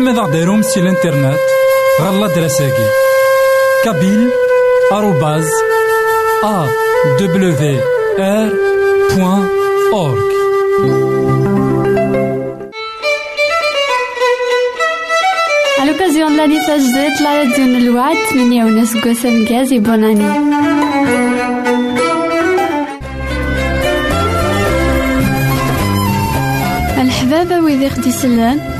ماذا غديرهم سي الانترنت غالا دراساكي كابيل آروباز أ دبليو آر بوان أورك l'occasion de l'année radio الوعد 8 سكوس مكازي بوناني الحبابة ويدي خدي سلان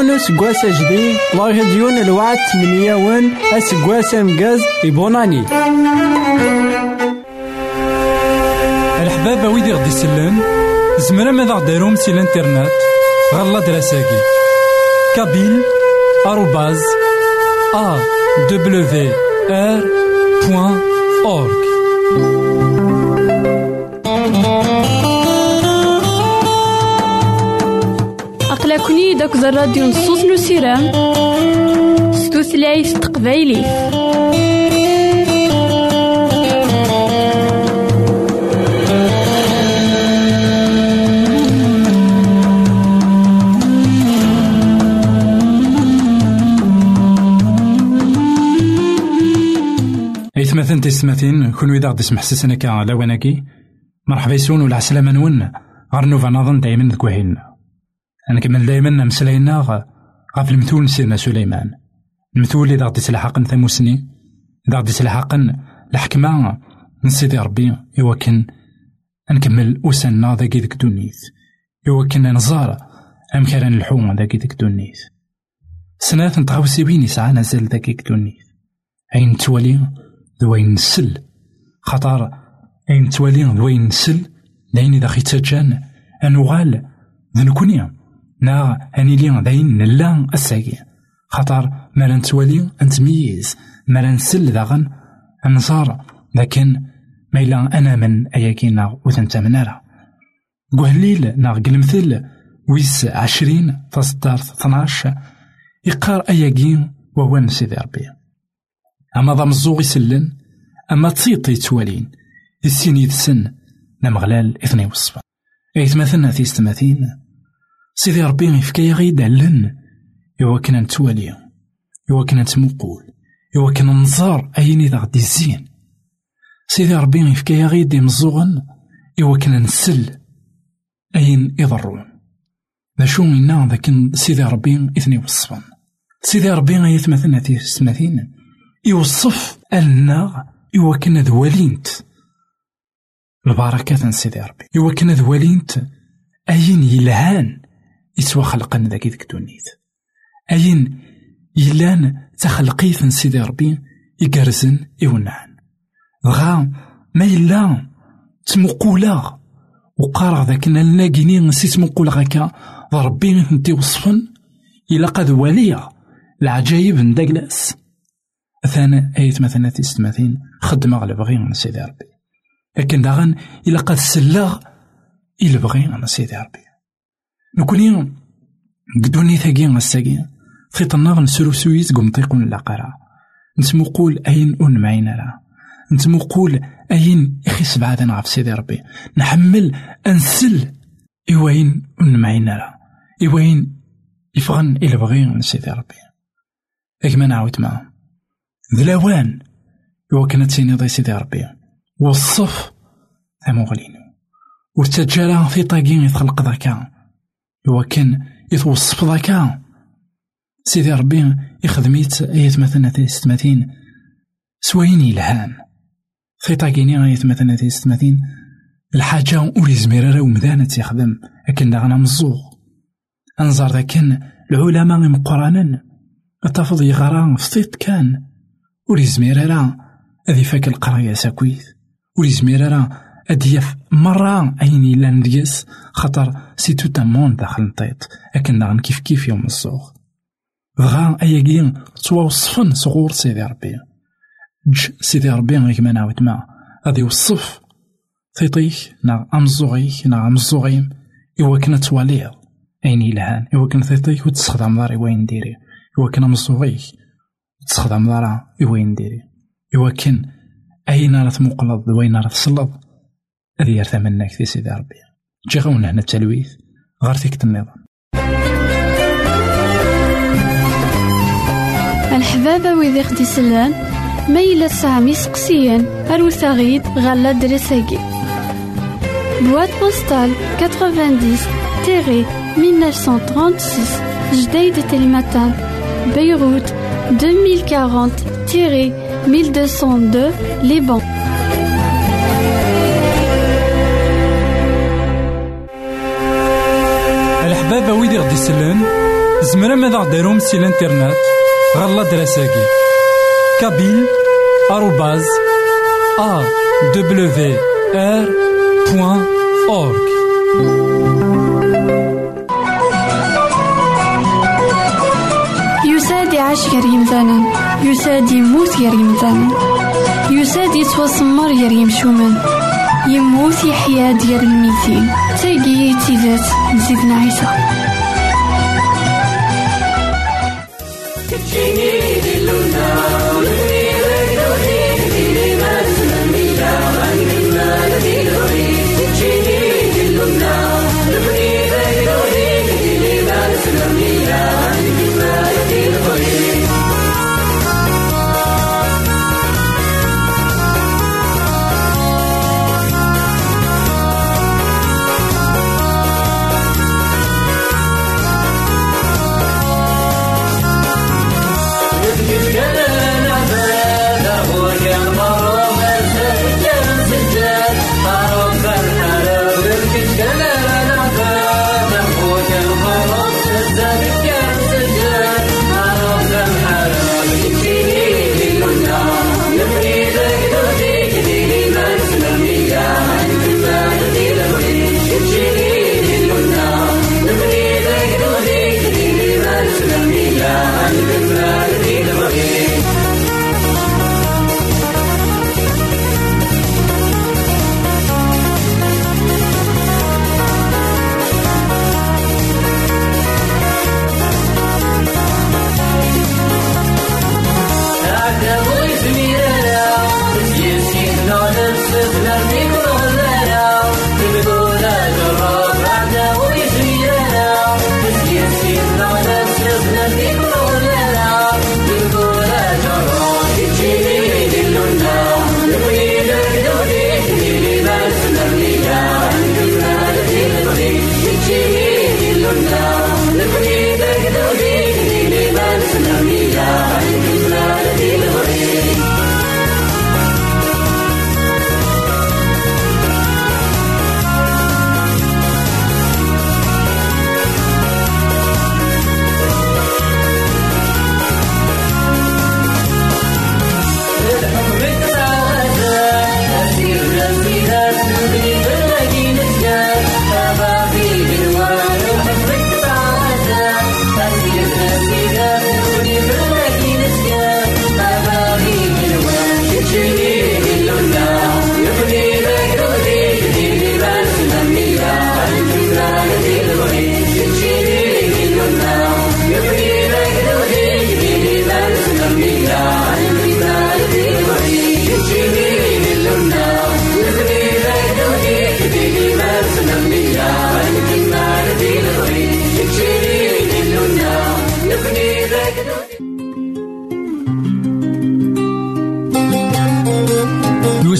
الوكازيون اسكواس جديد لا راديو الوعد تمنياون اسكواس امكاز يبوناني الحبابة ويدي غدي يسلن زمرا ماذا غديرهم سي الانترنت غالا دراساكي. كابيل آروباز ا أقلكني داك الراديو نصوص نسيرام ستوثلايف تقبايلي. إثمثن تسمثين كون ويدا غدي سمح سسنا كا لواناكي مرحبا يسون ولا عسلامة نون. غار نوفا نظن دايما ذكوهيلنا نكمل دايما مسلاينا غاف المثول سيدنا سليمان. المثول إذا غدي تلحقن ثموسني إذا غدي تلحقن الحكمة من سيدي ربي يوكن نكمل أسنا ذاكي ذك دونيث يوكن نزار أم كان الحوم ذاكي ذك دونيث سنات نتغاوسي بين يسعى نزل ذاكي دونيث أين توالي ذوين نسل خطر أين توالي ذوين نسل لين إذا تجان أنوغال ذنكوني. نا هاني لي داين نلا الساقي خاطر ما نتوالي نتميز ما نسل داغن نصار لكن ما إلا أنا من أياكينا وثنت منارا قهليل نا المثل ويس عشرين تصدر ثناش. يقار أياكين وهو سيدي ربي. أما ضم الزوغ يسلن أما تسيطي توالين السين يتسن نمغلال إثني وصفا إيثمثلنا في ستماثين سيدي ربي يفكا غي دالن إوا كنا نتوالي. إوا كنا نتمقول. إوا كنا نزار أين إذا غدي الزين سيدي ربي يفكا غي دي مزوغن. إوا كنا نسل أين يضرون. ذا شو منا ذاك سيدي ربي إثني وصفا سيدي ربي يتمثلنا في ستماثين يوصف ألنا إوا كنا ذوالينت البركات سيدي ربي. إوا كنا ذوالينت أين يلهان. يسوى خلقا ذاك ذيك دونيت أين يلان تخلقيت سيدي ربي يقرزن يونعن. غا ما يلا تمقولا وقارع ذاك الناقيني نسي تمقولا غاكا ربي انتي وصفن. إلا قد واليا العجايب نداكلاس ثانا آية مثلا تستماثين خدمة على بغي من سيدي ربي. لكن داغن إلا قد سلاغ إلا بغي من سيدي ربي. نكوني قدوني ثاقي غساقي خيط النار نسرو سويس قم طيقون العقارة نتمقول أين أون معين راه نتمقول أين إخي بعد غاف سيدي ربي. نحمل أنسل إوين أون معين راه إوين يفغن إلا بغي من سيدي ربي. إيك ما نعاود إوا كانت سيني ضي سيدي ربي. والصف ثموغلين ورتجالا في طاقين يتخلق ذاكا. إوا كان يتوصف ذاك. سيدي ربي يخدميت ايت مثلا ستماثين سواين يلهان في طاقيني ايت مثلا ستماثين. الحاجة ور يزمير راه ومدانة تيخدم لكن داغنا مزوغ. أنظر ذاكن العلماء مقرانا. تفض يغرا فطيط كان. ور يزمير راه هذي فاك القراية ساكويت. ور يزمير راه أديف مرة أين إلا نديس خاطر سي تو مون داخل نطيط لكن داغن كيف كيف يوم الصوغ. بغا أياكي توصفن صغور سيدي ربي ج سيدي ربي غيك ما نعاود ما. غادي يوصف. تيطيك نا أمزوغيك نا أمزوغيم. إوا كنا تواليض أين يلهان إوا كنا تيطيك وتستخدم داري وين ديري. إوا كنا مزوغيك تستخدم دارا وين ديري. إوا كان أين راه تمقلض وين راه تسلط هذه يرثى منك في سيدي ربي. جي غونا هنا التلويث. غير فيك النظام الحبابة ويدي خدي سلان ميلا سامي سقسيان أروثاغيد غالا دريساكي بواد بوستال 90 تيري 1936 جديد تلمتان بيروت 2040 تيري 1202 لبنان يسلن زمرا ماذا غديرهم سي الانترنت غالا دراساكي. كابيل آروباز أ دبليو آر بوان أورك يساد يعيش غير يمثالا يساد يموت غير يمثالا يساد يتوسمر غير يمشومان يموت يحيا ديال الميتين تاقي تيزات نزيدنا عيسى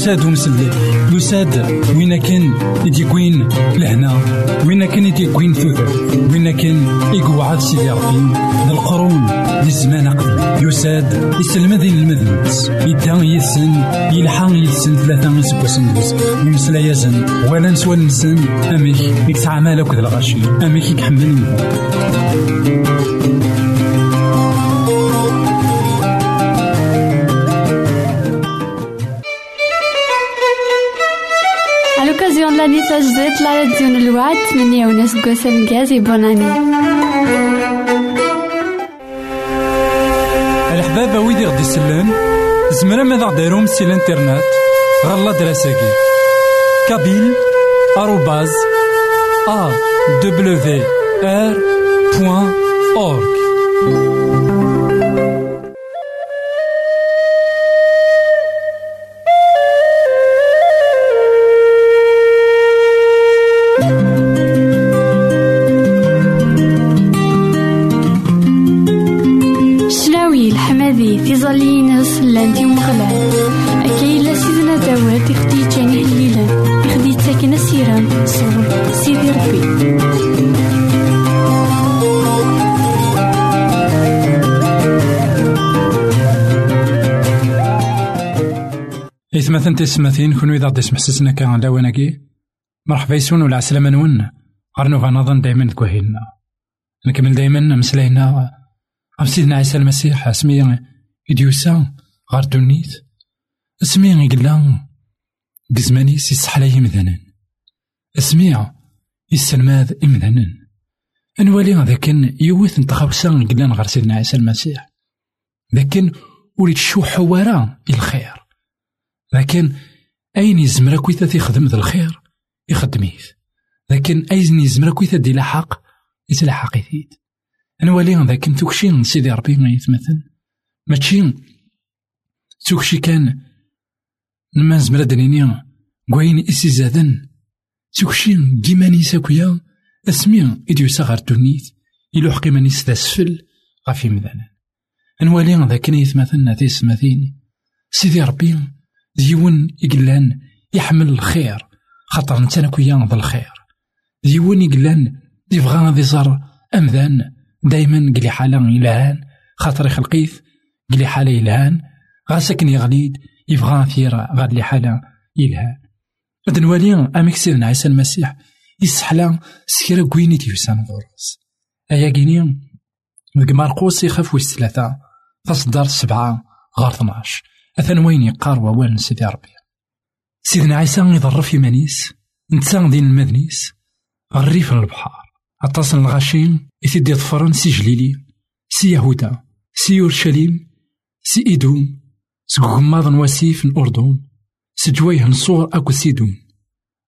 يساد ومسلي يساد وين كان يديكوين لهنا وين كان يديكوين ثوثر وين كان يقعد سيدي ربي للقرون للزمان قبل. يساد يسلم ذي المذنبس يدا يسن يلحق يسن ثلاثة يسبوسن دوز يمسلا يزن ولا نسوى نسن أميك يكسع مالك ذا الغشي أميك يكحمل de l'Ouad, meni a unes gossem gaz et bonne année. الحبابة ويدي غدي يسلن زمرا ماذا غديرهم سي الإنترنت؟ غالا دراساكي كابيل آروباز أ دبليو آر بوان أورك. إثمثن تسمثين كونو إذا غدي سمحسسنا كان لاواناكي مرحبا يسون ولا عسلامة نون. غير نوفا نظن دايما تكوهيلنا نكمل دايما مسلاينا غف سيدنا عيسى المسيح أسمي إديوسا غار دونيت أسمي قلا قزمانيس يسحلا يمذنن أسمي يسلماذ إمذنن. أنوالي ذاكن يوث نتخاوسا قلان غار سيدنا عيسى المسيح. لكن وليت شو حوارا إلخير. لكن أين يزمر كويتا تيخدم ذا الخير؟ يخدميت لكن أين يزمر كويتا دي لحق يتلحق يثيد نوالي ذاك توكشي سيدي ربي ما يتمثل ماشي. توكشي كان نما زمرا دنيني كوين إسي زادن. توكشي كيما نيساكويا أسمي إديو ساغر دونيت إلو حقي مانيس ذا سفل غافي مذانا. نوالي ذاك يتمثلنا ذي سماثين سيدي ربي ديون يقلان يحمل الخير خاطر نتا كويا ذا الخير. ديون يقلان يبغى غادي صار أمذان دايما قلي حالة يلهان خاطر يخلقيث قلي حالة يلهان. غا ساكن يغليد يبغى ثير غاد لي حالة يلهان. هاد نوالي أميك سيدنا عيسى المسيح يسحلا سكرا كويني تيوسان غورس. أيا كيني ديك مارقوس يخاف ويس ثلاثة تصدر سبعة غار 12 أثن وين يقار ووال سيدي ربي؟ سيدنا عيسى يضرف يمانيس نتسان دين المدنيس غريف البحر أطاس الغاشين إثدي ظفرن سي جليلي سي يهودا سي يورشليم سي إيدوم سكوكماض واسيف الأردن سجويه نصور أكو سيدون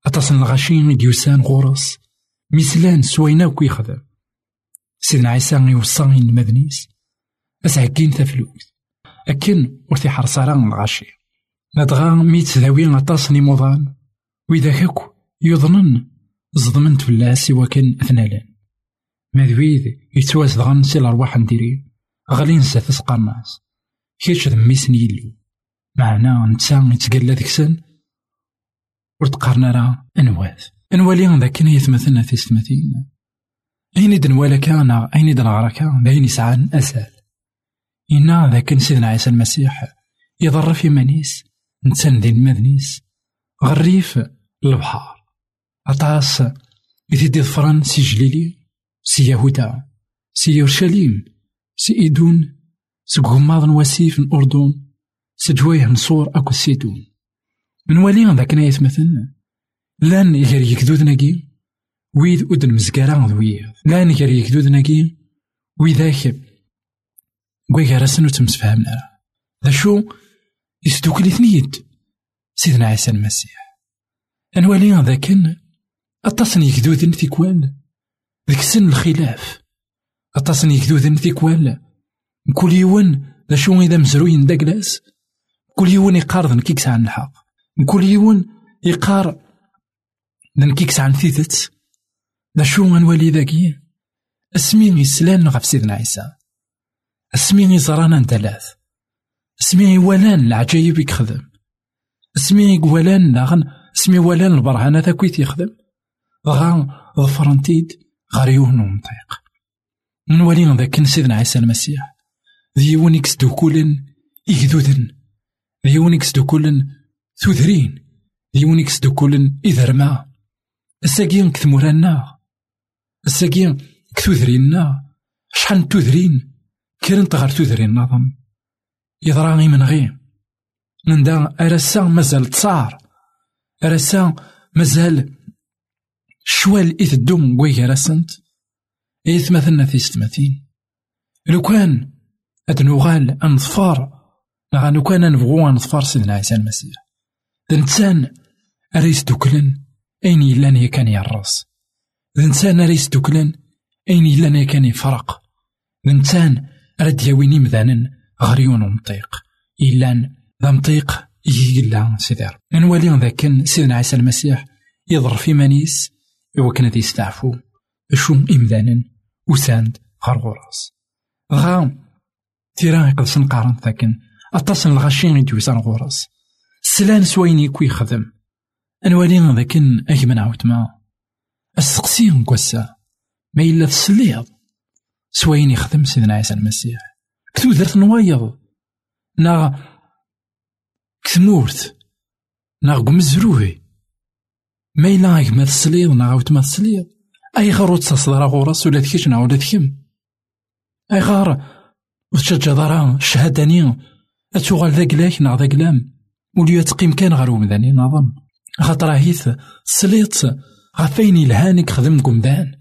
أطاس الغاشين ديوسان غورس ميسلان سوينا كو يخدم سيدنا عيسى يوصان المدنيس أسعكين ثفلوث. أكن ورثي حرصاران الغاشي. ندغا ميت ذاوي أطاس نيموضان وإذا كاكو يظنن زضمنت فلاس وكان أثنالان مذويد يتوازدغن سي الأرواح نديري. غالي نسى تسقى الناس كيرش ذميسن يلو معنا نتا يتقلى ذكسن ورتقارنا راه أنواث. أنوالي ذاك يتمثلنا في ستمثين أين دنوالا كان أين دنغرا كان داين يسعان أسال إنا ذاك سيدنا عيسى المسيح. يضر في منيس نتسان ذي المذنيس. غريف البحار. أطاس يتدي ظفران سي جليلي سي يهودا سي يورشليم سي إيدون سي غماض وسيف الأردن سي جوايه نصور أكو سيدون من والي ذاك نايت مثلا؟ لأن يغير يكدود ناكي ويد أدن مزكارا ذويض لأن يغير يكدود ناكي ويذاك كوي غارسن وتمسفهمنا ذا شو يسدوكلي ثنيد سيدنا عيسى المسيح أنوالي ذاكن أطاسن يكدودن تيكوال ذيك سن الخلاف أطاسن يكدودن تيكوال كل يوان ذا شو إذا مزروين داكلاس كل يوان يقار ذن كيكس عن الحق كل يوان يقار ذن كيكس عن ثيثت ذا شو غنولي ذاكي اسمين يسلان غف سيدنا عيسى اسمين يزرانا ندلاث اسمين يوالان العجايب يخدم. اسمين يقوالان لاغن اسمي ولان البرهانة ذاك يخدم. غا ظفرنتيد غار يوهن ومطيق نولي ذاك سيدنا عيسى المسيح. ذي يونيكس دوكولن إيكدودن ذي يونيكس دوكولن ثوذرين ذي يونيكس دوكولن إذرما. الساقين كثمورانا الساقين كثوذرينا شحال كيرن تغار توذرين نظم يضراني من غير نندا أرسا مازال تصار. أرسا مازال شوال إث الدوم ويغرسنت إث مثلنا في ستماثين لو كان هاد نوغال أنظفار. لا لو كان نبغو نظفار سيدنا عيسى المسيح. الإنسان أريس دوكلن أين يلان هي كان يرس الإنسان أريس دوكلن أين يلان هي كان يفرق رد يويني مذانا غريون ومطيق إلان ذا مطيق يلا سيدار نولي ذاك سيدنا عيسى المسيح يضر في منيس إوا ذي يستعفو. شو إمذانا وساند غار غراس غا تيرا يقلسن قارن ثاكن أطاسن الغاشين يدويسان غراس سلان سويني كوي خدم أنوالي ذاكن أجمن عاوتما السقسي كوسا ما إلا تسليض سوين يخدم سيدنا عيسى المسيح. كتو درت نوايض. نا كثمورت نا قمزروهي ما إلا ما تسليض نا غاوت ما تسليض أي غار تصدر غورس ولا ذكيش ولا ذكيم أي غار وتشجع ضرا الشهادة أتوغال ذاك لاك نا ذاك لام. وليا تقيم كان غير ومداني نظن خاطر هيث سليت غفين يلهانك خدم قمدان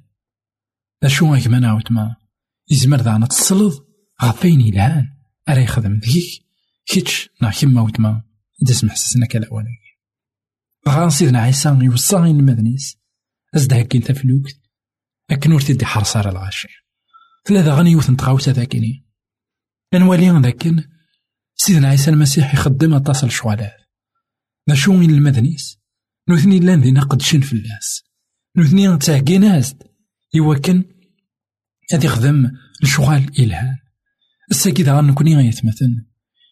اشو غيك ما نعاود ما. يزمر دعنا تسلط غفين يلهان أرا يخدم ذيك كيتش نا كيما وتما داس محسسنا كلا ولا غان سيدنا عيسى يوصى المدنيس. أزد هكين تفلوكت أكن ور تدي حرصار الغاشي ثلاثة غني يوث نتغاوسا ذاكيني. نوالي ذاكن. سيدنا عيسى المسيح يخدم اتصل شوالات ذا شو من المدنيس نوثني لأن ذينا قدشين في الناس. نوثني تعقيناز يوكن هذا يخدم الشغال إلهان. الساكي ذا غنكوني غيتمثل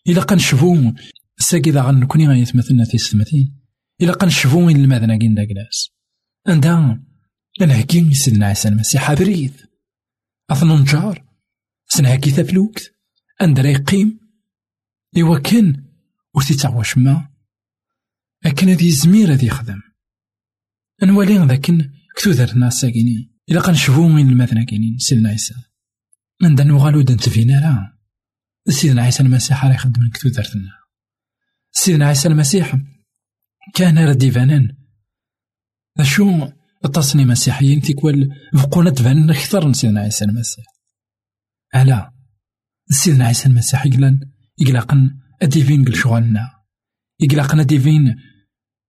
إلا قنشفو الساكي ذا غنكوني غيتمثلنا تيستمثين إلا قنشفو إن المدنة كين داكلاس عندها الهكي سيدنا عيسى المسيح بريد أثنو نجار. سنهكي تفلوكت عند يقيم. إوا كان وتيتعواش ما أكن هذي زمير هذي يخدم. نوالي ذاكن كتو دارنا ساكيني إلا قنشوفو من المثنى كاينين سيدنا عيسى. من دا نوغالو دا نتفينا راه سيدنا عيسى المسيح راه يخدم كتو دارتنا سيدنا عيسى المسيح كان راه ديفانان. شو التصني مسيحيين تيكوال بقونا تفانن أكثر من سيدنا عيسى المسيح. ألا. سيدنا عيسى المسيح يقلن يقلقن أديفين قل شغلنا يقلقن أديفين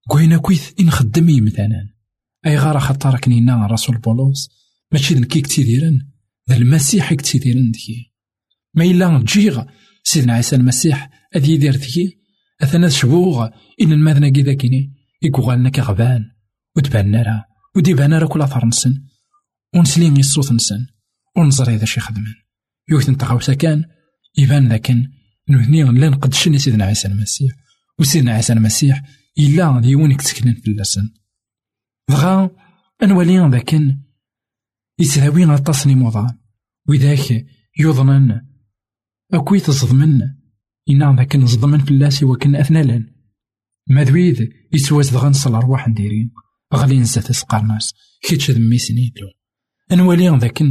كوينا كويث إن خدمي مثلا. أي غارة خطار كنينا رسول بولوس. ماشي كي كتيديرن ذا المسيح كتيديرن دكي ما إلا تجيغ سيدنا عيسى المسيح أذي يدير دكي أثناء شبوغ. إن المذنى كذا كيني يقوغالنا كغبان وتبان راه ودي بان راه كل أثر نسن. ونسلين الصوت نسن. ونزري ذا شي خدمان يوث نتغاوسا كان. يبان لكن نوثني لا نقدشني سيدنا عيسى المسيح. وسيدنا عيسى المسيح إلا ديونك تسكنن في اللسن دغا أنوالي لكن يتهاوي غطاسني موضان وذاك يظنن أكوي تظلمن إنا ذاك في اللاسي وكن أثنالن ماذويذ يتواز دغا نصل أرواح نديرين غالي نسى تسقارناس كيتش ذمي سنيدلو أنوالي ذاك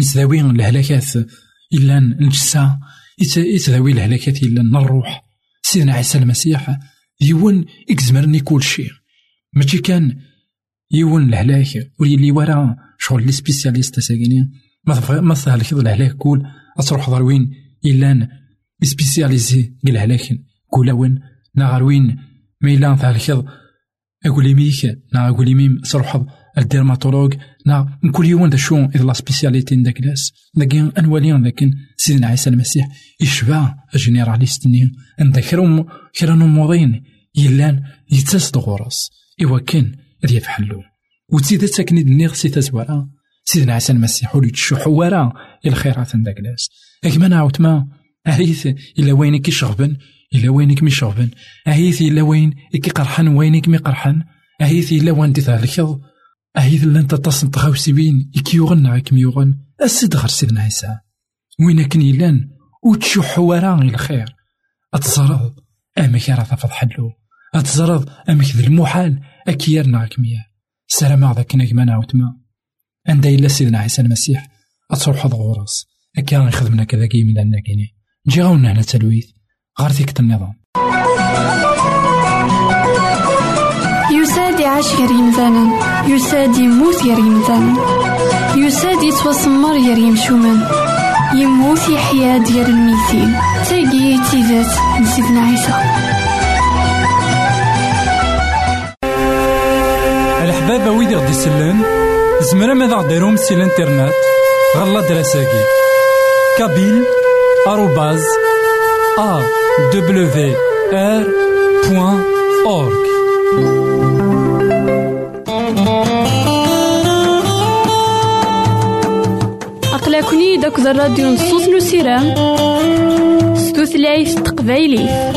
يتداوي الهلاكات إلا نجسا يتداوي الهلاكات إلا نروح سيدنا عيسى المسيح يون إكزمرني كل شيء ماشي كان يون الهلاك واللي ورا شغل لي سبيسياليست ساكينين ما ثهل كذا الهلاك كول أتروح ضروين إلا سبيسياليزي الهلاك كول وين؟ نغار وين؟ ما إلا ثهل كذا أقول ميك نا أقول ميم تروح الديرماتولوج نا كل يوم دا شو إذا لا سبيسياليتي داك لاس لكن أنوالي لكن سيدنا عيسى المسيح يشبع جينيراليست ني عند كرا نموضين يلان يتصد غورس إوا كان ذي يفحلو وتزيد تاكني دنيغ سي تزوارا سيدنا عيسى المسيح ولي تشوح ورا الخيرات داك لاس أكما نعاود ما أهيث إلا وينك يشغبن إلا وينك مي شغبن أهيث إلا وين إكي قرحن وينك مي قرحن أهيث إلا وين دي ثالكض أهيث لن تتصن تغاوسي بين إكي يغن عكم يغن. أسد غير سيدنا عيسى وين كن يلان وتشوح ورا الخير. أتزرض أمك راه تفض حلو. أتزرض أمك ذي المحال؟ أكي يرنا كمية سلام ذاك نجمنا وتما عند إلا سيدنا عيسى المسيح. أتروح غورس أكي يخدمنا كذا كي من الناكيني نجي غاونا هنا تلويث. غير ذيك النظام. يساد يعيش غير يمثالا يساد يموت غير يمثالا يساد يتوسمر غير يمشومان يموت يحيا ديال الميتين تاقي تيزات نسيتنا عيسى. غدي يسلن زمرا ماذا غديرهم سي الانترنت. غالا دراساكي. كابيل آروباز أ دبليو آر بوان أورك أقلكني داك الراديو نصوص نسيران ستوثلايف تقبايليه